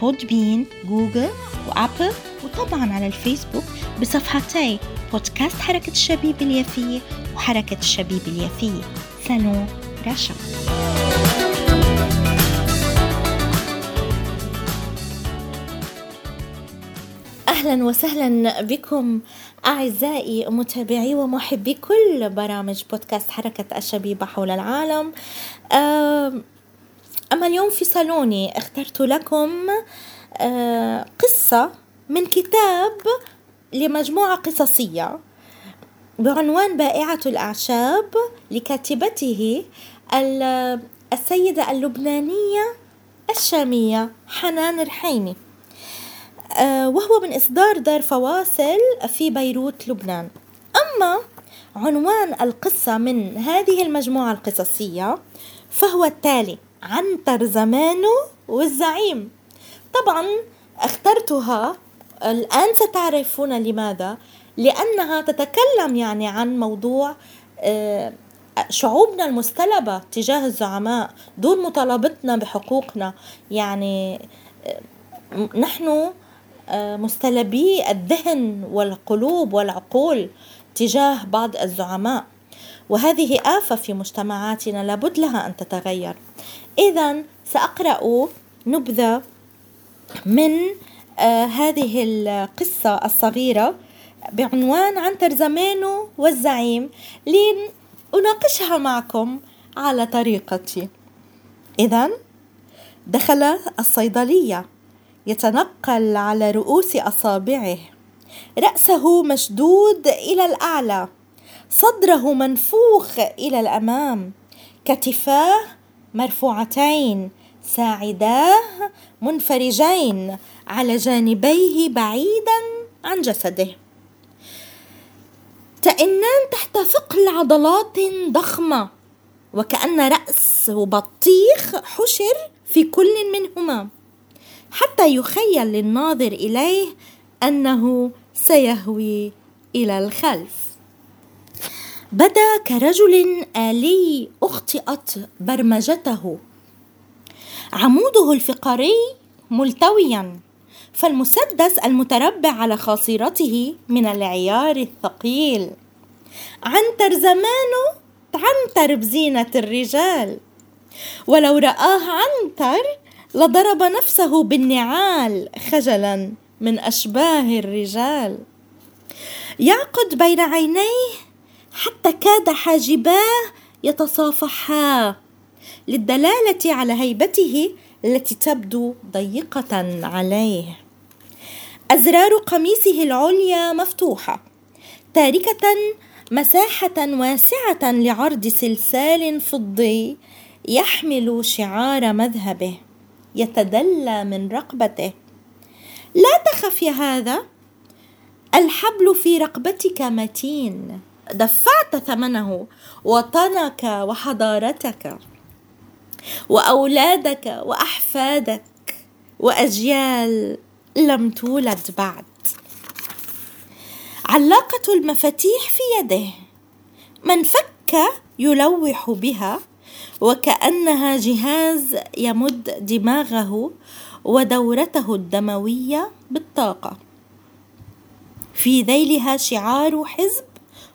بودبين جوجل وابل وطبعا على الفيسبوك بصفحتي بودكاست حركة الشبيب اليافية وحركة الشبيب اليافية. سالون رشا. أهلا وسهلا بكم أعزائي متابعي ومحبي كل برامج بودكاست حركة الشبيبة حول العالم. أما اليوم في صالوني اخترت لكم قصة من كتاب لمجموعة قصصية بعنوان بائعة الأعشاب لكاتبته السيدة اللبنانية الشامية حنان الحيمي آه، وهو من إصدار دار فواصل في بيروت لبنان. أما عنوان القصة من هذه المجموعة القصصية فهو التالي. عنتر زمانه والزعيم. طبعا اخترتها الآن ستعرفون لماذا. لأنها تتكلم يعني عن موضوع آه، شعوبنا المستلبة تجاه الزعماء دون مطالبتنا بحقوقنا. يعني آه، نحن آه، مستلبي الذهن والقلوب والعقول تجاه بعض الزعماء. وهذه آفة في مجتمعاتنا لابد لها أن تتغير. إذا سأقرأ نبذة من آه هذه القصة الصغيرة بعنوان عنتر زمانه والزعيم لأناقشها معكم على طريقتي. إذا دخل الصيدلية يتنقل على رؤوس أصابعه. رأسه مشدود إلى الأعلى. صدره منفوخ إلى الأمام. كتفاه مرفوعتين ساعداه منفرجين على جانبيه بعيدا عن جسده. تئنان تحت ثقل عضلات ضخمة وكأن رأس بطيخ حشر في كل منهما. حتى يخيل للناظر إليه أنه سيهوي إلى الخلف. بدا كرجل آلي أخطئت برمجته. عموده الفقري ملتويا فالمسدس المتربع على خاصرته من العيار الثقيل. عنتر زمانه عنتر بزينة الرجال. ولو رآه عنتر لضرب نفسه بالنعال خجلا من أشباه الرجال. يعقد بين عينيه حتى كاد حاجباه يتصافحا. للدلالة على هيبته التي تبدو ضيقة عليه. أزرار قميصه العليا مفتوحة تاركة مساحة واسعة لعرض سلسال فضي يحمل شعار مذهبه يتدلى من رقبته. لا تخف يا هذا الحبل في رقبتك متين. دفعت ثمنه وطنك وحضارتك وأولادك وأحفادك وأجيال لم تولد بعد. علاقه المفاتيح في يده. من فك يلوح بها وكأنها جهاز يمد دماغه ودورته الدموية بالطاقة. في ذيلها شعار حزب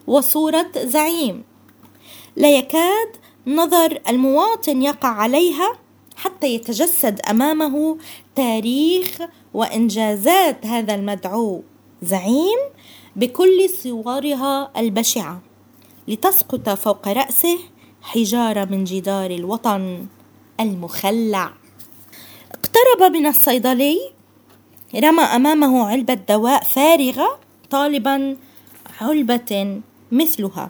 وصورة زعيم. لا يكاد نظر المواطن يقع عليها حتى يتجسد أمامه تاريخ وإنجازات هذا المدعو زعيم بكل صورها البشعة لتسقط فوق رأسه حجارة من جدار الوطن المخلع. اقترب من الصيدلي رمى أمامه علبة دواء فارغة طالبا علبة مثلها.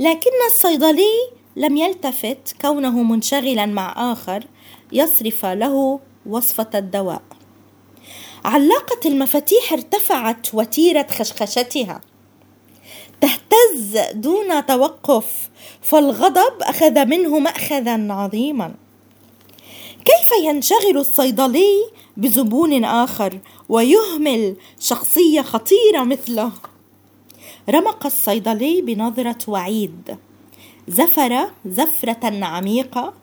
لكن الصيدلي لم يلتفت كونه منشغلا مع آخر يصرف له وصفة الدواء. علاقة المفاتيح ارتفعت وتيرة خشخشتها. تهتز دون توقف فالغضب أخذ منه ماخذا عظيما. كيف ينشغل الصيدلي بزبون آخر ويهمل شخصية خطيرة مثله؟ رمق الصيدلي بنظرة وعيد. زفر زفرة عميقة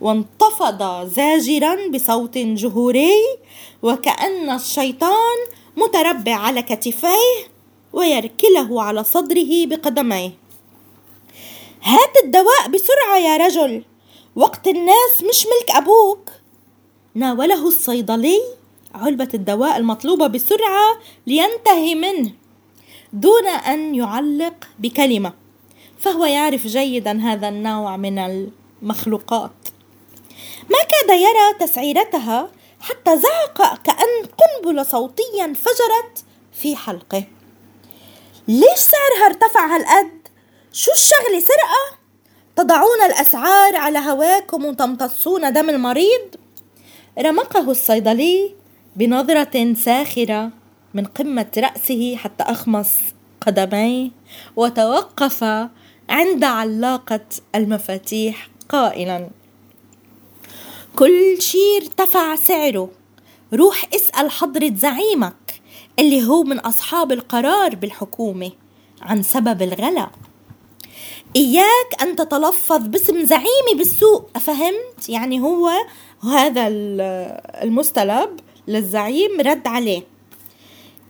وانتفض زاجرا بصوت جهوري وكأن الشيطان متربع على كتفيه ويركله على صدره بقدميه. هات الدواء بسرعة يا رجل. وقت الناس مش ملك أبوك. ناوله الصيدلي علبة الدواء المطلوبة بسرعة لينتهي منه. دون أن يعلق بكلمة فهو يعرف جيدا هذا النوع من المخلوقات ما كاد يرى تسعيرتها حتى زعق كأن قنبلة صوتية انفجرت في حلقه ليش سعرها ارتفع هالقد؟ شو الشغلة سرقة؟ تضعون الأسعار على هواكم وتمتصون دم المريض؟ رمقه الصيدلي بنظرة ساخرة من قمة رأسه حتى أخمص قدميه وتوقف عند علاقة المفاتيح قائلا. كل شي ارتفع سعره. روح اسأل حضرة زعيمك اللي هو من أصحاب القرار بالحكومة عن سبب الغلاء. إياك أن تتلفظ باسم زعيمي بالسوق أفهمت؟ يعني هو هذا المستلب للزعيم رد عليه.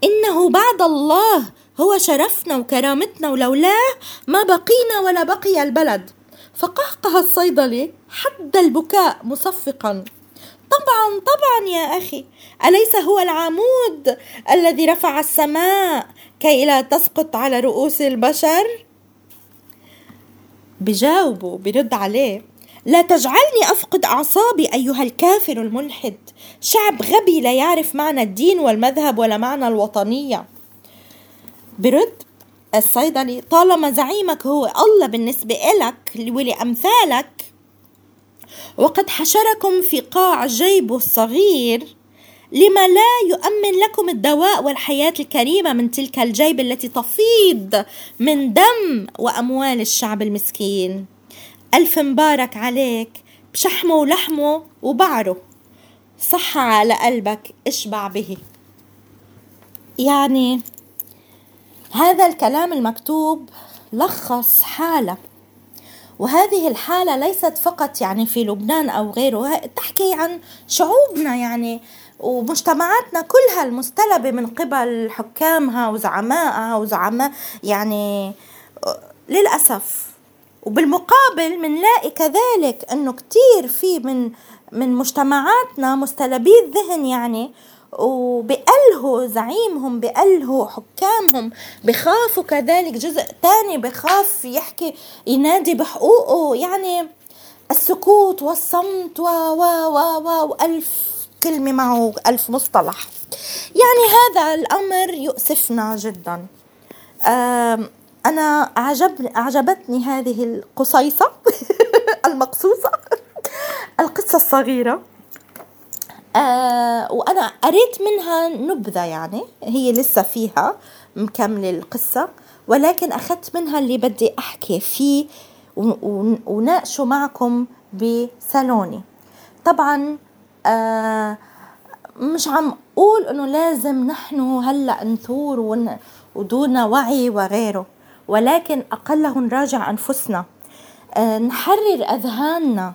إنه بعد الله هو شرفنا وكرامتنا ولولاه ما بقينا ولا بقي البلد. فقهقه الصيدلي حد البكاء مصفقا. طبعا طبعا يا أخي أليس هو العمود الذي رفع السماء كي لا تسقط على رؤوس البشر؟ بجاوبه برد عليه. لا تجعلني أفقد أعصابي أيها الكافر الملحد. شعب غبي لا يعرف معنى الدين والمذهب ولا معنى الوطنية. برد الصيدلي طالما زعيمك هو الله بالنسبة إلك ولأمثالك وقد حشركم في قاع جيبه الصغير لما لا يؤمن لكم الدواء والحياة الكريمة من تلك الجيب التي تفيض من دم وأموال الشعب المسكين. ألف مبارك عليك بشحمه ولحمه وبعره. صحة على قلبك اشبع به. يعني هذا الكلام المكتوب لخص حالة. وهذه الحالة ليست فقط يعني في لبنان أو غيره تحكي عن شعوبنا يعني ومجتمعاتنا كلها المستلبة من قبل حكامها وزعمائها وزعماء يعني للأسف. وبالمقابل منلاقي كذلك أنه كتير في من من مجتمعاتنا مستلبي الذهن يعني وبألهوا زعيمهم بألهوا حكامهم بخافوا كذلك جزء تاني بخاف يحكي ينادي بحقوقه يعني السكوت والصمت و و و و وألف كلمة معه ألف مصطلح. يعني هذا الأمر يؤسفنا جدا. أنا عجب أعجبتني هذه القصيصة المقصوصة. القصة الصغيرة. آه وأنا قريت منها نبذة يعني هي لسه فيها مكمله القصة ولكن أخذت منها اللي بدي أحكي فيه وناقشه معكم بصالوني طبعا آه مش عم أقول إنه لازم نحن هلأ نثور ودون وعي وغيره. ولكن أقله نراجع أنفسنا. آه نحرر أذهاننا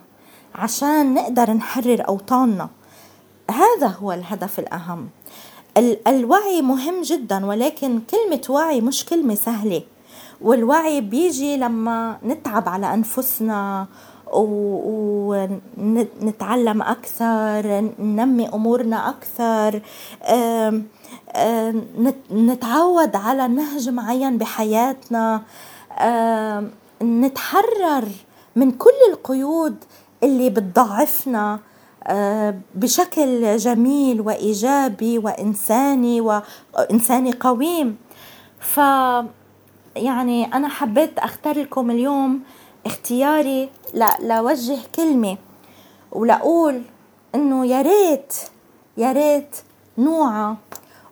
عشان نقدر نحرر أوطاننا. هذا هو الهدف الأهم. الوعي مهم جدا ولكن كلمة وعي مش كلمة سهلة. والوعي بيجي لما نتعب على أنفسنا ونتعلم أكثر ننمي أمورنا أكثر. نتعود على نهج معين بحياتنا نتحرر من كل القيود اللي بتضعفنا آه، بشكل جميل وإيجابي وإنساني وانساني قويم. ف يعني أنا حبيت اختار لكم اليوم اختياري لوجه كلمة ولأقول إنه يا ريت يا ريت نوعى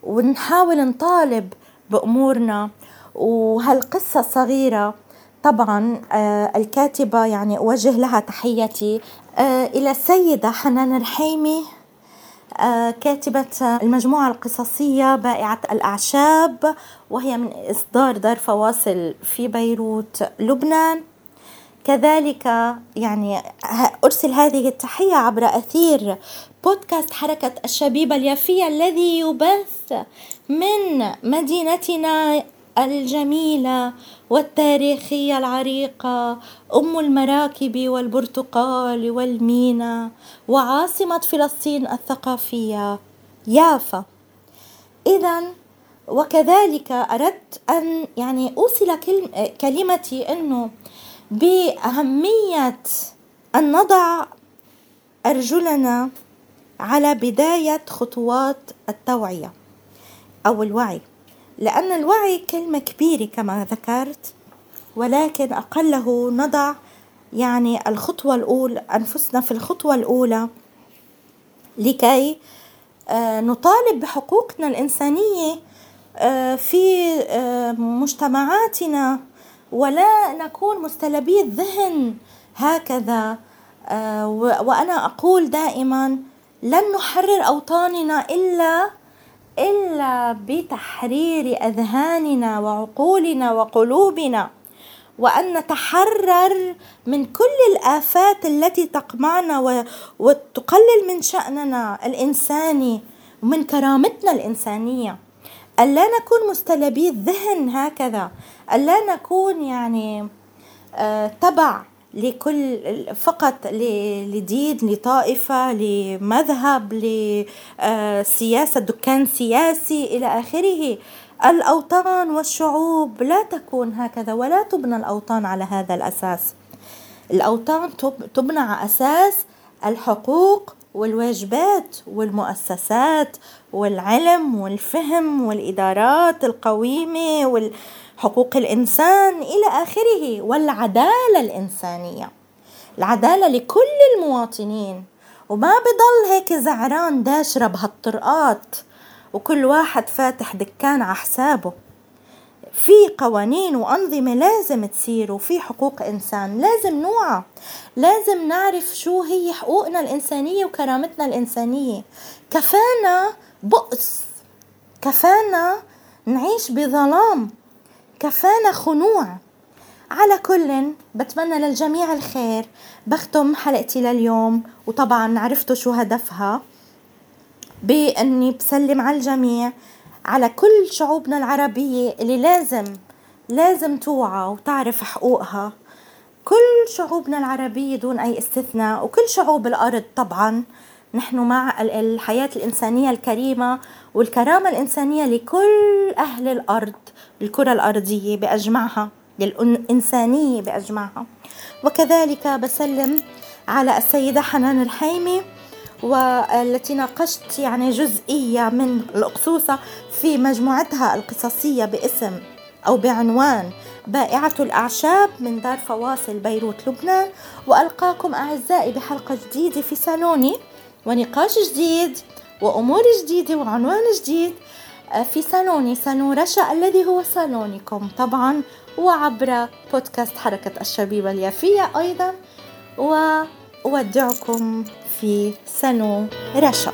ونحاول نطالب بأمورنا. وهالقصة الصغيرة طبعا آه، الكاتبة يعني أوجه لها تحيتي آه، إلى السيدة حنان الحيمي آه، كاتبة المجموعة القصصية بائعة الأعشاب وهي من إصدار دار فواصل في بيروت لبنان. كذلك يعني أرسل هذه التحية عبر أثير بودكاست حركة الشبيبة اليافية الذي يبث من مدينتنا الجميلة والتاريخية العريقة أم المراكب والبرتقال والمينا وعاصمة فلسطين الثقافية يافا. إذا وكذلك أردت أن يعني أوصل كلمتي أنه بأهمية أن نضع أرجلنا على بداية خطوات التوعية. أو الوعي لأن الوعي كلمة كبيرة كما ذكرت ولكن أقله نضع يعني الخطوة الأولى أنفسنا في الخطوة الأولى لكي آه، نطالب بحقوقنا الإنسانية آه، في آه، مجتمعاتنا ولا نكون مستلبي الذهن هكذا. وأنا أقول دائما لن نحرر أوطاننا إلا إلا بتحرير أذهاننا وعقولنا وقلوبنا. وأن نتحرر من كل الآفات التي تقمعنا وتقلل من شأننا الإنساني ومن كرامتنا الإنسانية. ألا نكون مستلبي الذهن هكذا؟ ألا نكون يعني آه تبع لكل فقط لدين لطائفة لمذهب لسياسة دكان سياسي إلى آخره. الأوطان والشعوب لا تكون هكذا ولا تبنى الأوطان على هذا الأساس. الأوطان تبنى على أساس الحقوق والواجبات والمؤسسات والعلم والفهم والإدارات القويمة وال حقوق الإنسان إلى آخره والعدالة الإنسانية. العدالة لكل المواطنين. وما بضل هيك زعران داشرة بهالطرقات. وكل واحد فاتح دكان على حسابه. في قوانين وأنظمة لازم تصير وفي حقوق إنسان. لازم نوعى. لازم نعرف شو هي حقوقنا الإنسانية وكرامتنا الإنسانية. كفانا بؤس. كفانا نعيش بظلام. كفانا خنوع. على كل بتمنى للجميع الخير. بختم حلقتي لليوم وطبعا عرفتوا شو هدفها. بإني بسلم على الجميع. على كل شعوبنا العربية اللي لازم لازم توعى وتعرف حقوقها. كل شعوبنا العربية دون أي استثناء وكل شعوب الأرض طبعا. نحن مع الحياة الإنسانية الكريمة والكرامة الإنسانية لكل أهل الأرض الكرة الأرضية بأجمعها للإنسانية بأجمعها. وكذلك بسلم على السيدة حنان الحيمي والتي ناقشت يعني جزئية من الأقصوصة في مجموعتها القصصية باسم أو بعنوان بائعة الأعشاب من دار فواصل بيروت لبنان. وألقاكم أعزائي بحلقة جديدة في صالوني ونقاش جديد وأمور جديدة وعنوان جديد آه، في صالوني صالون رشا الذي هو صالونكم طبعا وعبر بودكاست حركة الشبيبة اليافية أيضا. وأودعكم في صالون رشا.